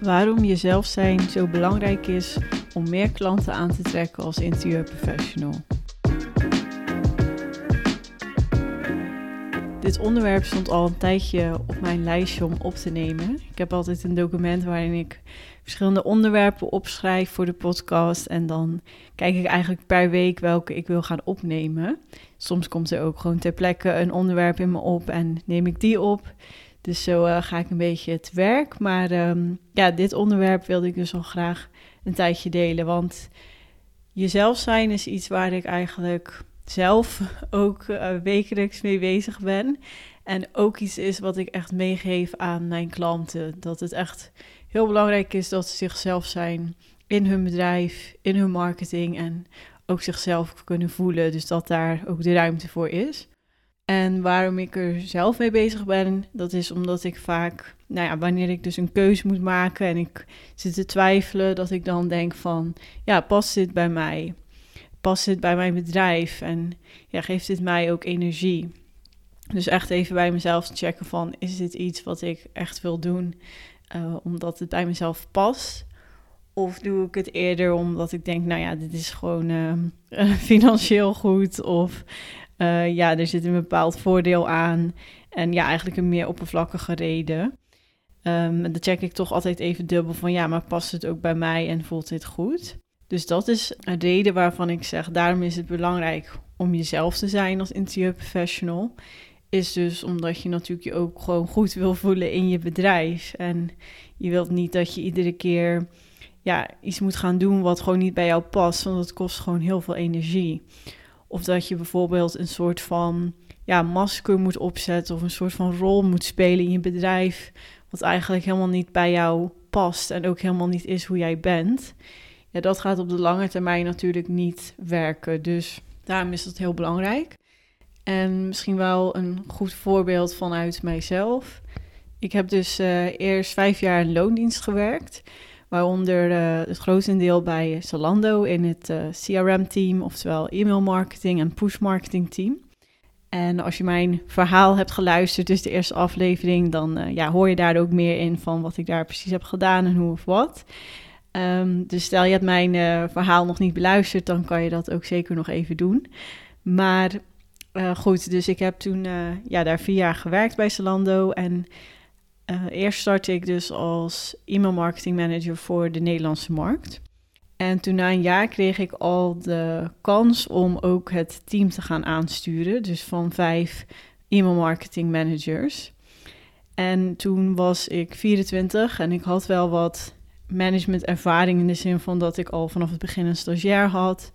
waarom jezelf zijn zo belangrijk is om meer klanten aan te trekken als interieurprofessional. Dit onderwerp stond al een tijdje op mijn lijstje om op te nemen. Ik heb altijd een document waarin ik verschillende onderwerpen opschrijf voor de podcast. En dan kijk ik eigenlijk per week welke ik wil gaan opnemen. Soms komt er ook gewoon ter plekke een onderwerp in me op en neem ik die op. Dus zo uh, ga ik een beetje te werk. Maar um, ja, dit onderwerp wilde ik dus al graag een tijdje delen. Want jezelf zijn is iets waar ik eigenlijk zelf ook uh, wekelijks mee bezig ben. En ook iets is wat ik echt meegeef aan mijn klanten. Dat het echt heel belangrijk is dat ze zichzelf zijn in hun bedrijf, in hun marketing en ook zichzelf kunnen voelen. Dus dat daar ook de ruimte voor is. En waarom ik er zelf mee bezig ben, dat is omdat ik vaak, nou ja, wanneer ik dus een keuze moet maken en ik zit te twijfelen, dat ik dan denk van, ja, past dit bij mij? Past dit bij mijn bedrijf? En ja, geeft dit mij ook energie? Dus echt even bij mezelf checken van, is dit iets wat ik echt wil doen, uh, omdat het bij mezelf past? Of doe ik het eerder omdat ik denk, nou ja, dit is gewoon uh, financieel goed of uh, ja, er zit een bepaald voordeel aan. En ja, eigenlijk een meer oppervlakkige reden. Um, dan check ik toch altijd even dubbel van ja, maar past het ook bij mij en voelt dit goed? Dus dat is een reden waarvan ik zeg, daarom is het belangrijk om jezelf te zijn als interieurprofessional. Is dus omdat je natuurlijk je ook gewoon goed wil voelen in je bedrijf. En je wilt niet dat je iedere keer ja, iets moet gaan doen wat gewoon niet bij jou past, want dat kost gewoon heel veel energie. Of dat je bijvoorbeeld een soort van ja, masker moet opzetten of een soort van rol moet spelen in je bedrijf, wat eigenlijk helemaal niet bij jou past en ook helemaal niet is hoe jij bent. Ja, dat gaat op de lange termijn natuurlijk niet werken. Dus daarom is dat heel belangrijk. En misschien wel een goed voorbeeld vanuit mijzelf. Ik heb dus uh, eerst vijf jaar in loondienst gewerkt. Waaronder uh, het grotendeel bij Zalando in het eh, CRM-team, oftewel e-mail marketing en push marketing team. En als je mijn verhaal hebt geluisterd, dus de eerste aflevering, dan uh, ja, hoor je daar ook meer in van wat ik daar precies heb gedaan en hoe of wat. Um, dus stel je hebt mijn verhaal nog niet beluisterd, dan kan je dat ook zeker nog even doen. Maar goed, dus ik heb toen ja, daar vier jaar gewerkt bij Zalando en uh, eerst startte ik dus als e-mail marketing manager voor de Nederlandse markt. En toen na een jaar kreeg ik al de kans om ook het team te gaan aansturen. Dus van vijf e-mail marketing managers. En toen was ik 24 en ik had wel wat management ervaring in de zin van dat ik al vanaf het begin een stagiair had.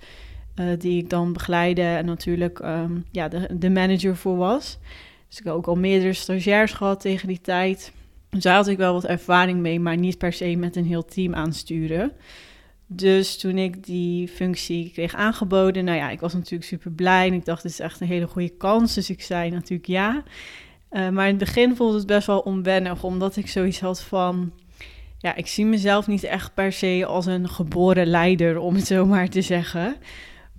Uh, die ik dan begeleide en natuurlijk um, ja, de, de manager voor was. Dus ik heb ook al meerdere stagiairs gehad tegen die tijd. Dus daar had ik wel wat ervaring mee, maar niet per se met een heel team aansturen. Dus toen ik die functie kreeg aangeboden, nou ja, ik was natuurlijk super blij en ik dacht, dit is echt een hele goede kans. Dus ik zei natuurlijk ja. Uh, maar in het begin voelde het best wel onwennig, omdat ik zoiets had van, ja, ik zie mezelf niet echt per se als een geboren leider, om het zo maar te zeggen.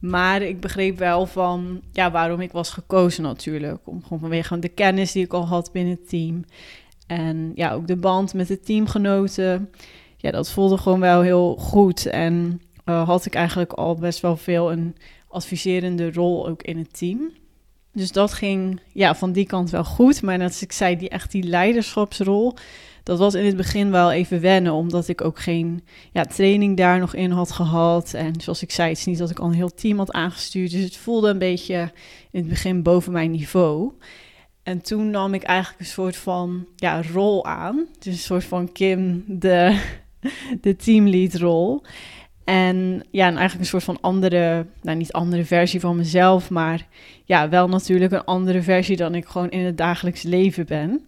Maar ik begreep wel van, ja, waarom ik was gekozen natuurlijk. Om, gewoon vanwege de kennis die ik al had binnen het team. En ja, ook de band met de teamgenoten. Ja, dat voelde gewoon wel heel goed. En uh, had ik eigenlijk al best wel veel een adviserende rol ook in het team. Dus dat ging ja, van die kant wel goed. Maar net ik zei, die, echt die leiderschapsrol, dat was in het begin wel even wennen. Omdat ik ook geen ja, training daar nog in had gehad. En zoals ik zei, het is niet dat ik al een heel team had aangestuurd. Dus het voelde een beetje in het begin boven mijn niveau. En toen nam ik eigenlijk een soort van ja, rol aan. Dus een soort van Kim, de, de teamlead rol. En ja, en eigenlijk een soort van andere, nou niet andere versie van mezelf, maar ja, wel natuurlijk een andere versie dan ik gewoon in het dagelijks leven ben.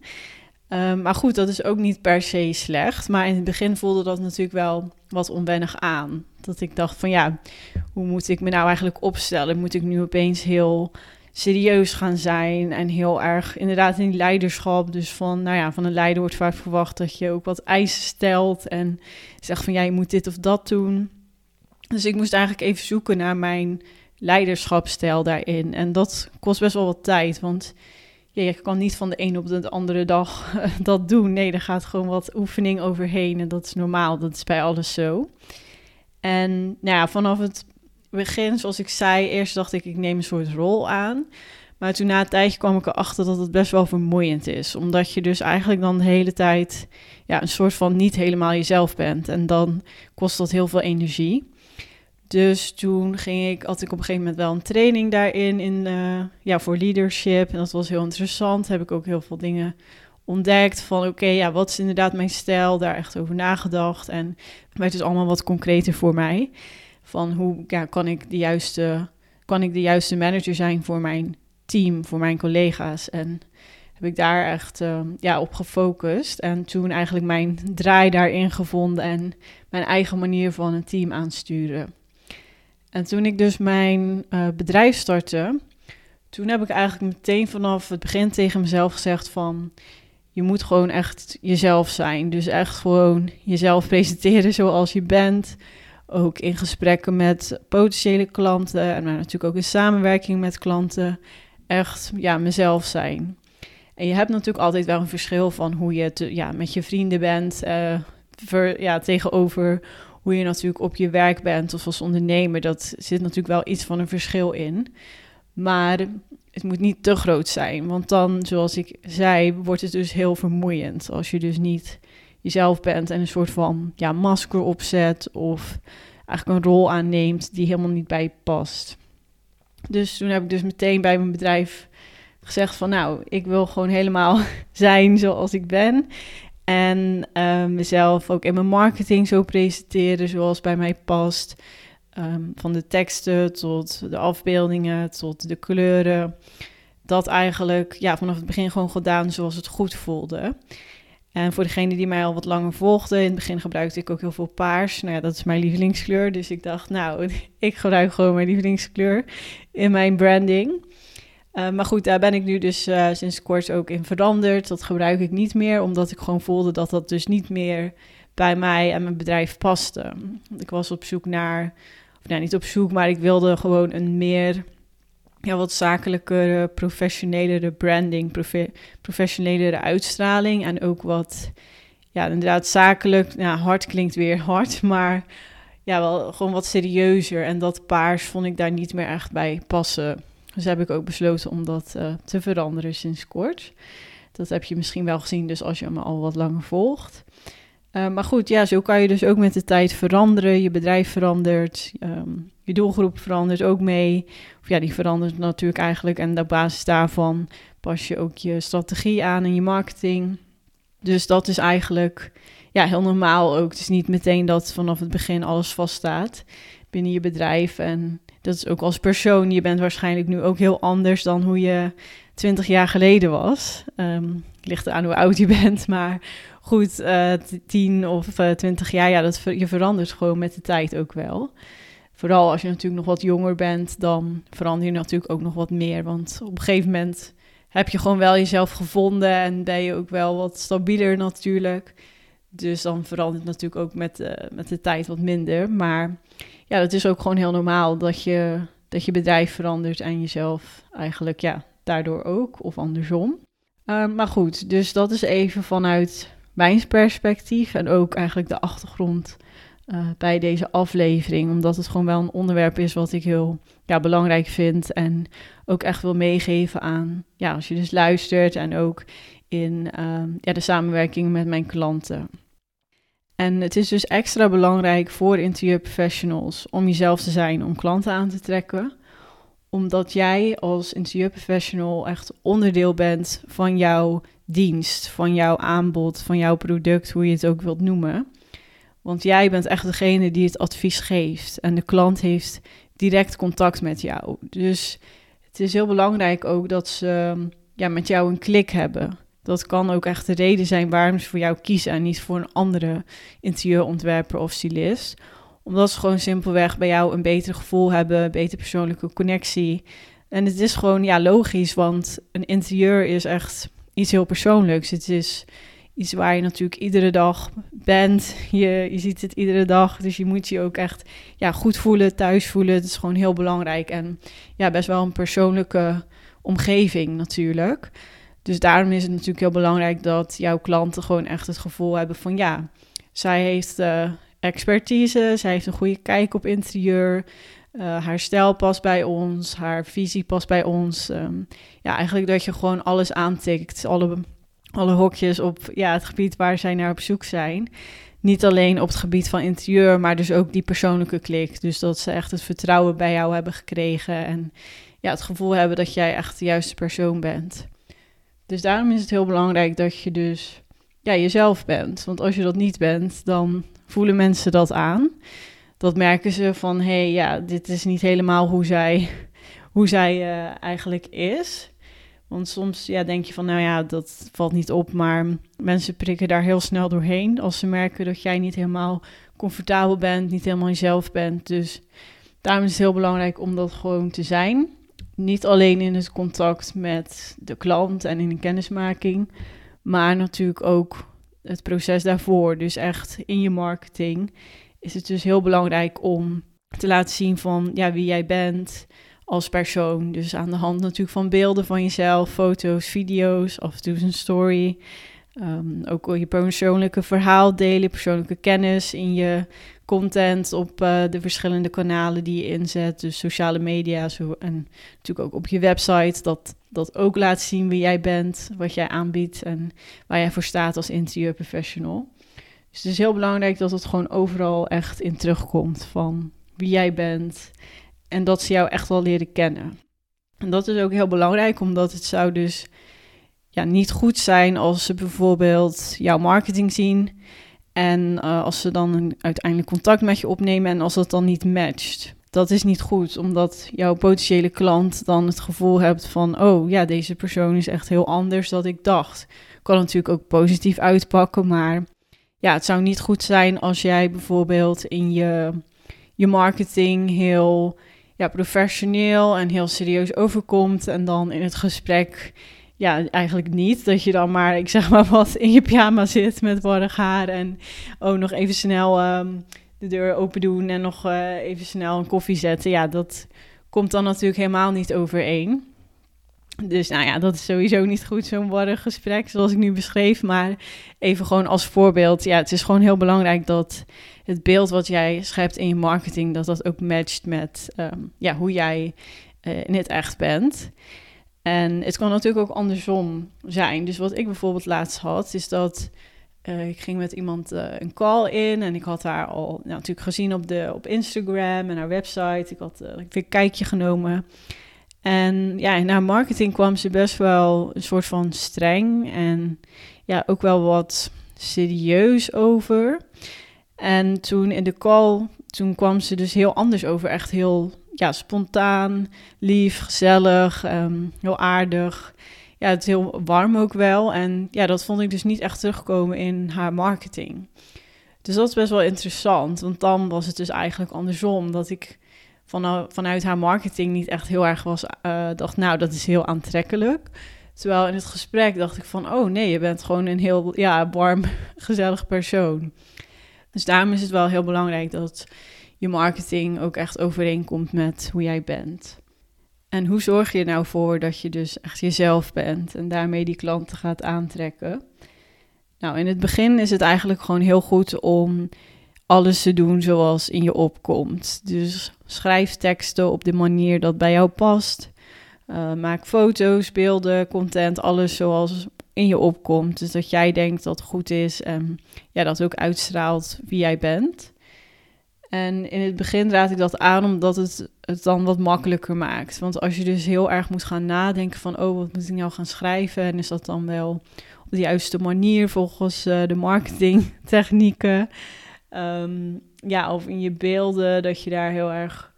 Um, maar goed, dat is ook niet per se slecht. Maar in het begin voelde dat natuurlijk wel wat onwennig aan. Dat ik dacht van ja, hoe moet ik me nou eigenlijk opstellen? Moet ik nu opeens heel serieus gaan zijn en heel erg inderdaad in leiderschap. Dus van, nou ja, van een leider wordt vaak verwacht dat je ook wat eisen stelt en zegt van ja, moet dit of dat doen. Dus ik moest eigenlijk even zoeken naar mijn leiderschapstijl daarin. En dat kost best wel wat tijd, want je kan niet van de een op de andere dag dat doen. Nee, er gaat gewoon wat oefening overheen en dat is normaal. Dat is bij alles zo. En nou ja, vanaf het begin, zoals ik zei, eerst dacht ik, ik neem een soort rol aan. Maar toen na een tijdje kwam ik erachter dat het best wel vermoeiend is. Omdat je dus eigenlijk dan de hele tijd ja, een soort van niet helemaal jezelf bent. En dan kost dat heel veel energie. Dus toen ging ik, had ik op een gegeven moment wel een training daarin in, uh, ja, voor leadership. En dat was heel interessant. Heb ik ook heel veel dingen ontdekt van oké, ja, wat is inderdaad mijn stijl? Daar echt over nagedacht. En werd dus allemaal wat concreter voor mij. Van hoe ja, kan, ik de juiste, kan ik de juiste manager zijn voor mijn team, voor mijn collega's. En heb ik daar echt uh, ja, op gefocust. En toen eigenlijk mijn draai daarin gevonden en mijn eigen manier van een team aansturen. En toen ik dus mijn uh, bedrijf startte, toen heb ik eigenlijk meteen vanaf het begin tegen mezelf gezegd van... Je moet gewoon echt jezelf zijn. Dus echt gewoon jezelf presenteren zoals je bent. Ook in gesprekken met potentiële klanten en maar natuurlijk ook in samenwerking met klanten. Echt ja, mezelf zijn. En je hebt natuurlijk altijd wel een verschil van hoe je te, ja, met je vrienden bent. Uh, ver, ja, tegenover hoe je natuurlijk op je werk bent of als ondernemer. Dat zit natuurlijk wel iets van een verschil in. Maar het moet niet te groot zijn. Want dan, zoals ik zei, wordt het dus heel vermoeiend. Als je dus niet jezelf bent en een soort van ja, masker opzet. Of eigenlijk een rol aanneemt die helemaal niet bij je past. Dus toen heb ik dus meteen bij mijn bedrijf gezegd van nou, ik wil gewoon helemaal zijn zoals ik ben. En uh, mezelf ook in mijn marketing zo presenteren zoals bij mij past. Um, van de teksten tot de afbeeldingen, tot de kleuren. Dat eigenlijk ja, vanaf het begin gewoon gedaan zoals het goed voelde. En voor degene die mij al wat langer volgde, in het begin gebruikte ik ook heel veel paars. Nou ja, dat is mijn lievelingskleur. Dus ik dacht, nou, ik gebruik gewoon mijn lievelingskleur in mijn branding. Uh, maar goed, daar ben ik nu dus uh, sinds kort ook in veranderd. Dat gebruik ik niet meer, omdat ik gewoon voelde dat dat dus niet meer bij mij en mijn bedrijf paste. Ik was op zoek naar, of nou niet op zoek, maar ik wilde gewoon een meer, ja, wat zakelijkere, professionelere branding, profe professionelere uitstraling en ook wat, ja, inderdaad zakelijk, nou, hard klinkt weer hard, maar ja, wel gewoon wat serieuzer. En dat paars vond ik daar niet meer echt bij passen. Dus heb ik ook besloten om dat uh, te veranderen sinds kort. Dat heb je misschien wel gezien, dus als je me al wat langer volgt. Uh, maar goed, ja, zo kan je dus ook met de tijd veranderen. Je bedrijf verandert, um, je doelgroep verandert ook mee. Of ja, die verandert natuurlijk eigenlijk. En op basis daarvan pas je ook je strategie aan en je marketing. Dus dat is eigenlijk ja, heel normaal ook. Het is niet meteen dat vanaf het begin alles vaststaat binnen je bedrijf. En dat is ook als persoon. Je bent waarschijnlijk nu ook heel anders dan hoe je 20 jaar geleden was. Um, ligt aan hoe oud je bent, maar goed, uh, 10 of uh, 20 jaar, ja, dat je verandert gewoon met de tijd ook wel. Vooral als je natuurlijk nog wat jonger bent, dan verander je natuurlijk ook nog wat meer. Want op een gegeven moment heb je gewoon wel jezelf gevonden en ben je ook wel wat stabieler natuurlijk. Dus dan verandert het natuurlijk ook met, uh, met de tijd wat minder. Maar ja, dat is ook gewoon heel normaal dat je, dat je bedrijf verandert en jezelf eigenlijk, ja, daardoor ook of andersom. Uh, maar goed, dus dat is even vanuit mijn perspectief en ook eigenlijk de achtergrond uh, bij deze aflevering, omdat het gewoon wel een onderwerp is wat ik heel ja, belangrijk vind en ook echt wil meegeven aan, ja, als je dus luistert en ook in uh, ja, de samenwerking met mijn klanten. En het is dus extra belangrijk voor interieurprofessionals om jezelf te zijn, om klanten aan te trekken. Omdat jij als interieurprofessional echt onderdeel bent van jouw dienst, van jouw aanbod, van jouw product, hoe je het ook wilt noemen. Want jij bent echt degene die het advies geeft en de klant heeft direct contact met jou. Dus het is heel belangrijk ook dat ze ja, met jou een klik hebben. Dat kan ook echt de reden zijn waarom ze voor jou kiezen en niet voor een andere interieurontwerper of stylist. Omdat ze gewoon simpelweg bij jou een beter gevoel hebben, een betere persoonlijke connectie. En het is gewoon ja, logisch, want een interieur is echt iets heel persoonlijks. Het is iets waar je natuurlijk iedere dag bent. Je, je ziet het iedere dag, dus je moet je ook echt ja, goed voelen, thuis voelen. Het is gewoon heel belangrijk en ja, best wel een persoonlijke omgeving natuurlijk. Dus daarom is het natuurlijk heel belangrijk dat jouw klanten gewoon echt het gevoel hebben van ja, zij heeft uh, expertise, zij heeft een goede kijk op interieur, uh, haar stijl past bij ons, haar visie past bij ons. Ehm, ja, eigenlijk dat je gewoon alles aantikt, alle, alle hokjes op ja, het gebied waar zij naar op zoek zijn. Niet alleen op het gebied van interieur, maar dus ook die persoonlijke klik. Dus dat ze echt het vertrouwen bij jou hebben gekregen en ja, het gevoel hebben dat jij echt de juiste persoon bent. Dus daarom is het heel belangrijk dat je dus ja, jezelf bent. Want als je dat niet bent, dan voelen mensen dat aan. Dat merken ze van, hé, hey, ja, dit is niet helemaal hoe zij, hoe zij uh, eigenlijk is. Want soms ja, denk je van, nou ja, dat valt niet op, maar mensen prikken daar heel snel doorheen als ze merken dat jij niet helemaal comfortabel bent, niet helemaal jezelf bent. Dus daarom is het heel belangrijk om dat gewoon te zijn. Niet alleen in het contact met de klant en in de kennismaking, maar natuurlijk ook het proces daarvoor. Dus echt in je marketing is het dus heel belangrijk om te laten zien van ja, wie jij bent als persoon. Dus aan de hand natuurlijk van beelden van jezelf, foto's, video's, af en toe een story. Um, ook je persoonlijke verhaal delen, persoonlijke kennis in je content op uh, de verschillende kanalen die je inzet. Dus sociale media zo, en natuurlijk ook op je website. Dat dat ook laat zien wie jij bent, wat jij aanbiedt en waar jij voor staat als interieurprofessional. Dus het is heel belangrijk dat het gewoon overal echt in terugkomt van wie jij bent en dat ze jou echt wel leren kennen. En dat is ook heel belangrijk, omdat het zou dus ja, niet goed zijn als ze bijvoorbeeld jouw marketing zien en uh, als ze dan uiteindelijk contact met je opnemen en als dat dan niet matcht. Dat is niet goed, omdat jouw potentiële klant dan het gevoel hebt van: oh ja, deze persoon is echt heel anders dan ik dacht. Kan natuurlijk ook positief uitpakken, maar ja, het zou niet goed zijn als jij bijvoorbeeld in je, je marketing heel ja, professioneel en heel serieus overkomt en dan in het gesprek ja, eigenlijk niet. Dat je dan maar, ik zeg maar wat, in je pyjama zit met warrig haar en oh, nog even snel ehm, de deur open doen en nog uh, even snel een koffie zetten. Ja, dat komt dan natuurlijk helemaal niet overeen. Dus nou ja, dat is sowieso niet goed, zo'n warrig gesprek zoals ik nu beschreef. Maar even gewoon als voorbeeld. Ja, het is gewoon heel belangrijk dat het beeld wat jij schept in je marketing, dat dat ook matcht met um, ja, hoe jij uh, in het echt bent. En het kan natuurlijk ook andersom zijn. Dus wat ik bijvoorbeeld laatst had, is dat uh, ik ging met iemand uh, een call in en ik had haar al nou, natuurlijk gezien op, de, op Instagram en haar website. Ik had uh, een kijkje genomen. En ja, in haar marketing kwam ze best wel een soort van streng en ja, ook wel wat serieus over. En toen in de call, toen kwam ze dus heel anders over. Echt heel ja, spontaan, lief, gezellig, um, heel aardig. Ja, het is heel warm ook wel. En ja, dat vond ik dus niet echt terugkomen in haar marketing. Dus dat is best wel interessant, want dan was het dus eigenlijk andersom. Dat ik van, vanuit haar marketing niet echt heel erg was, uh, dacht, nou, dat is heel aantrekkelijk. Terwijl in het gesprek dacht ik van, oh nee, je bent gewoon een heel ja, warm, gezellig persoon. Dus daarom is het wel heel belangrijk dat je marketing ook echt overeenkomt met hoe jij bent. En hoe zorg je nou voor dat je dus echt jezelf bent en daarmee die klanten gaat aantrekken? Nou, in het begin is het eigenlijk gewoon heel goed om alles te doen zoals in je opkomt. Dus schrijf teksten op de manier dat bij jou past. Uh, maak foto's, beelden, content, alles zoals in je opkomt. Dus dat jij denkt dat het goed is en ja, dat ook uitstraalt wie jij bent. En in het begin raad ik dat aan omdat het het dan wat makkelijker maakt. Want als je dus heel erg moet gaan nadenken van, oh, wat moet ik nou gaan schrijven? En is dat dan wel op de juiste manier volgens uh, de marketingtechnieken? Um, ja, of in je beelden, dat je daar heel erg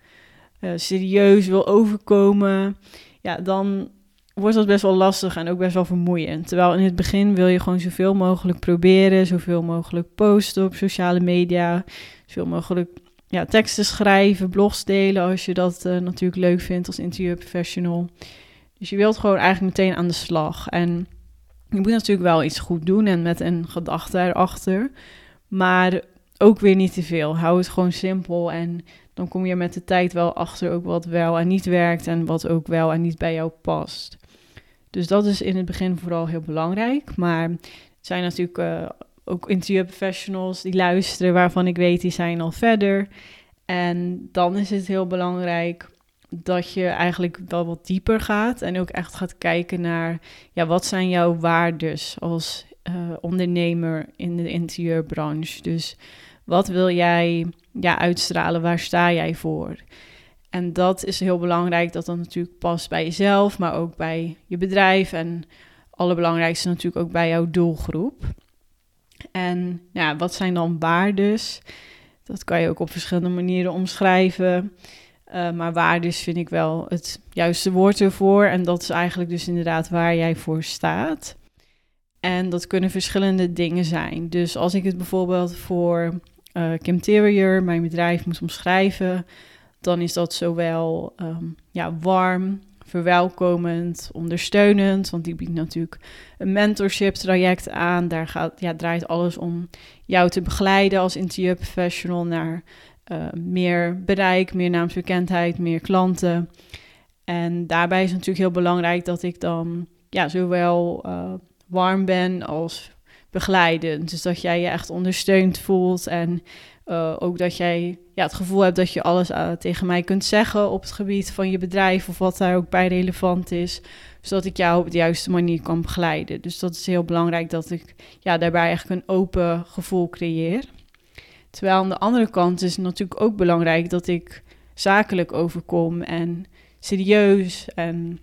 uh, serieus wil overkomen. Ja, dan wordt dat best wel lastig en ook best wel vermoeiend. Terwijl in het begin wil je gewoon zoveel mogelijk proberen, zoveel mogelijk posten op sociale media, zoveel mogelijk ja, teksten schrijven, blogs delen als je dat uh, natuurlijk leuk vindt als interieurprofessional. Dus je wilt gewoon eigenlijk meteen aan de slag. En je moet natuurlijk wel iets goed doen en met een gedachte erachter. Maar ook weer niet te veel. Hou het gewoon simpel en dan kom je met de tijd wel achter ook wat wel en niet werkt en wat ook wel en niet bij jou past. Dus dat is in het begin vooral heel belangrijk. Maar er zijn natuurlijk uh, ook interieurprofessionals die luisteren, waarvan ik weet die zijn al verder. En dan is het heel belangrijk dat je eigenlijk wel wat dieper gaat en ook echt gaat kijken naar, ja, wat zijn jouw waardes als uh, ondernemer in de interieurbranche? Dus wat wil jij ja, uitstralen? Waar sta jij voor? En dat is heel belangrijk dat dat natuurlijk past bij jezelf, maar ook bij je bedrijf en allerbelangrijkste natuurlijk ook bij jouw doelgroep. En ja, wat zijn dan waardes? Dat kan je ook op verschillende manieren omschrijven. Uh, maar waardes vind ik wel het juiste woord ervoor. En dat is eigenlijk dus inderdaad waar jij voor staat. En dat kunnen verschillende dingen zijn. Dus als ik het bijvoorbeeld voor uh, Kim Terrier, mijn bedrijf, moet omschrijven, dan is dat zowel um, ja, warm, verwelkomend, ondersteunend. Want die biedt natuurlijk een mentorship traject aan. Daar gaat, ja, draait alles om jou te begeleiden als interieurprofessional naar uh, meer bereik, meer naamsbekendheid, meer klanten. En daarbij is het natuurlijk heel belangrijk dat ik dan ja, zowel uh, warm ben als begeleidend. Dus dat jij je echt ondersteund voelt en uh, ook dat jij ja, het gevoel hebt dat je alles uh, tegen mij kunt zeggen op het gebied van je bedrijf of wat daar ook bij relevant is, zodat ik jou op de juiste manier kan begeleiden. Dus dat is heel belangrijk dat ik ja, daarbij eigenlijk een open gevoel creëer. Terwijl aan de andere kant is het natuurlijk ook belangrijk dat ik zakelijk overkom en serieus en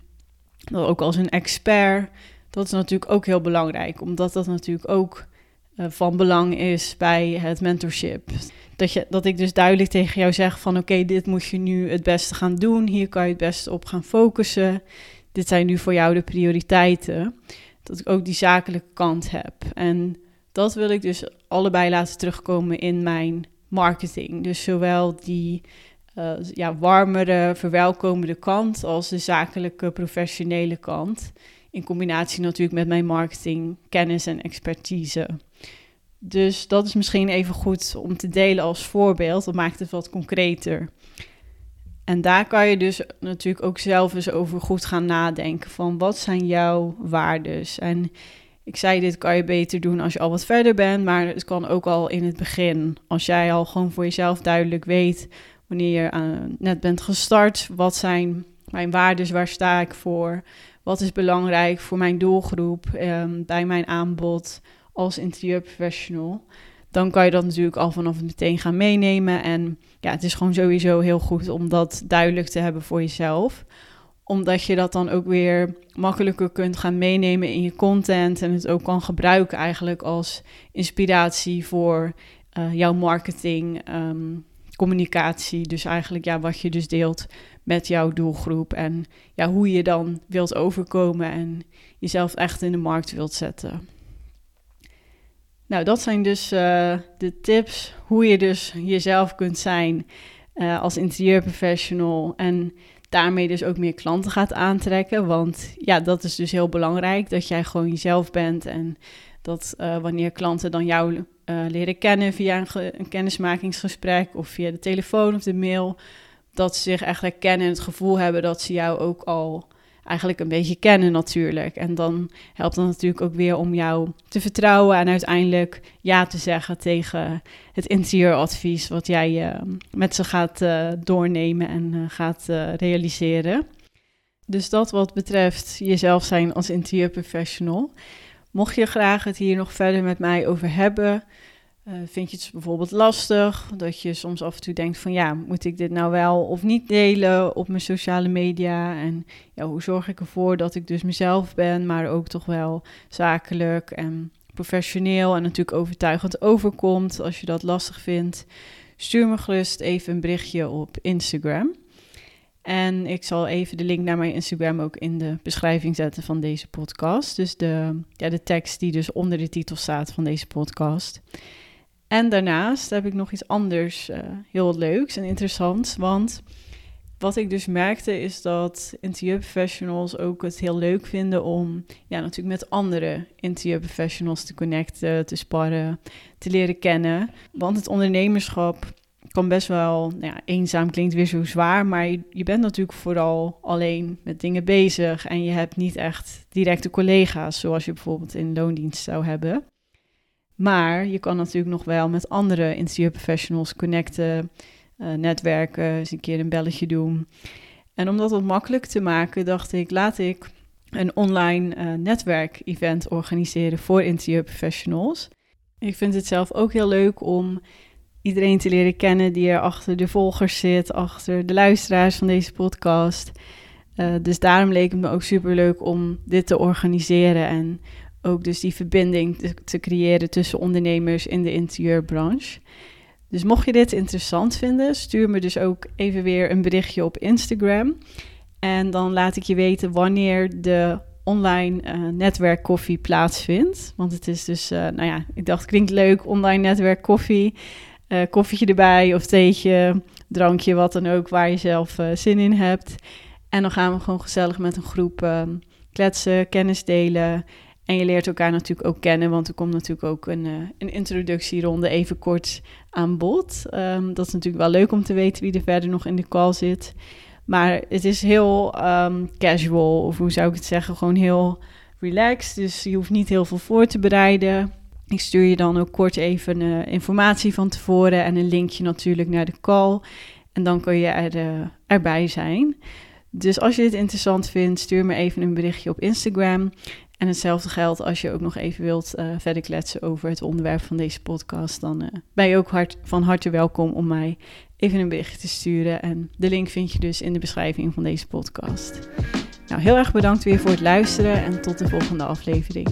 ook als een expert. Dat is natuurlijk ook heel belangrijk, omdat dat natuurlijk ook van belang is bij het mentorship. Dat, je, dat ik dus duidelijk tegen jou zeg van oké, dit moet je nu het beste gaan doen. Hier kan je het beste op gaan focussen. Dit zijn nu voor jou de prioriteiten. Dat ik ook die zakelijke kant heb. En dat wil ik dus allebei laten terugkomen in mijn marketing. Dus zowel die uh, ja, warmere, verwelkomende kant als de zakelijke, professionele kant. In combinatie natuurlijk met mijn marketing, kennis en expertise. Dus dat is misschien even goed om te delen als voorbeeld. Dat maakt het wat concreter. En daar kan je dus natuurlijk ook zelf eens over goed gaan nadenken. Van wat zijn jouw waardes? En ik zei, dit kan je beter doen als je al wat verder bent. Maar het kan ook al in het begin. Als jij al gewoon voor jezelf duidelijk weet wanneer je uh, net bent gestart. Wat zijn mijn waardes? Waar sta ik voor? Wat is belangrijk voor mijn doelgroep um, bij mijn aanbod als interieurprofessional? Dan kan je dat natuurlijk al vanaf meteen gaan meenemen. En ja, het is gewoon sowieso heel goed om dat duidelijk te hebben voor jezelf omdat je dat dan ook weer makkelijker kunt gaan meenemen in je content en het ook kan gebruiken eigenlijk als inspiratie voor uh, jouw marketing, um, communicatie. Dus eigenlijk ja, wat je dus deelt met jouw doelgroep en ja, hoe je dan wilt overkomen en jezelf echt in de markt wilt zetten. Nou, dat zijn dus uh, de tips hoe je dus jezelf kunt zijn uh, als interieurprofessional en daarmee dus ook meer klanten gaat aantrekken. Want ja, dat is dus heel belangrijk, dat jij gewoon jezelf bent en dat uh, wanneer klanten dan jou leren kennen via een, een kennismakingsgesprek of via de telefoon of de mail, dat ze zich echt herkennen en het gevoel hebben dat ze jou ook al eigenlijk een beetje kennen natuurlijk. En dan helpt het natuurlijk ook weer om jou te vertrouwen en uiteindelijk ja te zeggen tegen het interieuradvies wat jij uh, met ze gaat uh, doornemen en uh, gaat realiseren. Dus dat wat betreft jezelf zijn als interieurprofessional. Mocht je graag het hier nog verder met mij over hebben, uh, vind je het bijvoorbeeld lastig dat je soms af en toe denkt van ja, moet ik dit nou wel of niet delen op mijn sociale media? En ja, hoe zorg ik ervoor dat ik dus mezelf ben, maar ook toch wel zakelijk en professioneel en natuurlijk overtuigend overkomt. Als je dat lastig vindt, stuur me gerust even een berichtje op Instagram. En ik zal even de link naar mijn Instagram ook in de beschrijving zetten van deze podcast. Dus de, ja, de tekst die dus onder de titel staat van deze podcast. En daarnaast heb ik nog iets anders uh, heel leuks en interessants. Want wat ik dus merkte is dat interieurprofessionals ook het heel leuk vinden om ja, natuurlijk met andere interieurprofessionals te connecten, te sparren, te leren kennen. Want het ondernemerschap kan best wel, nou ja, eenzaam klinkt weer zo zwaar, maar je, bent natuurlijk vooral alleen met dingen bezig en je hebt niet echt directe collega's zoals je bijvoorbeeld in loondienst zou hebben. Maar je kan natuurlijk nog wel met andere interieurprofessionals connecten, uh, netwerken, eens een keer een belletje doen. En om dat wat makkelijk te maken, dacht ik, laat ik een online uh, netwerkevent organiseren voor interieurprofessionals. Ik vind het zelf ook heel leuk om iedereen te leren kennen die er achter de volgers zit, achter de luisteraars van deze podcast. Uh, dus daarom leek het me ook super leuk om dit te organiseren en ook dus die verbinding te, creëren tussen ondernemers in de interieurbranche. Dus mocht je dit interessant vinden, stuur me dus ook even weer een berichtje op Instagram. En dan laat ik je weten wanneer de online uh, netwerkkoffie plaatsvindt. Want het is dus, uh, nou ja, ik dacht klinkt leuk, online netwerkkoffie. Uh, koffietje erbij of theetje, drankje, wat dan ook, waar je zelf zin in hebt. En dan gaan we gewoon gezellig met een groep ehm, kletsen, kennis delen. En je leert elkaar natuurlijk ook kennen, want er komt natuurlijk ook een, een introductieronde even kort aan bod. Um, dat is natuurlijk wel leuk om te weten wie er verder nog in de call zit. Maar het is heel um, casual, of hoe zou ik het zeggen, gewoon heel relaxed. Dus je hoeft niet heel veel voor te bereiden. Ik stuur je dan ook kort even uh, informatie van tevoren en een linkje natuurlijk naar de call. En dan kun je er, uh, erbij zijn. Dus als je dit interessant vindt, stuur me even een berichtje op Instagram. En hetzelfde geldt als je ook nog even wilt uh, verder kletsen over het onderwerp van deze podcast. Dan ben je ook van harte welkom om mij even een bericht te sturen. En de link vind je dus in de beschrijving van deze podcast. Nou, heel erg bedankt weer voor het luisteren en tot de volgende aflevering.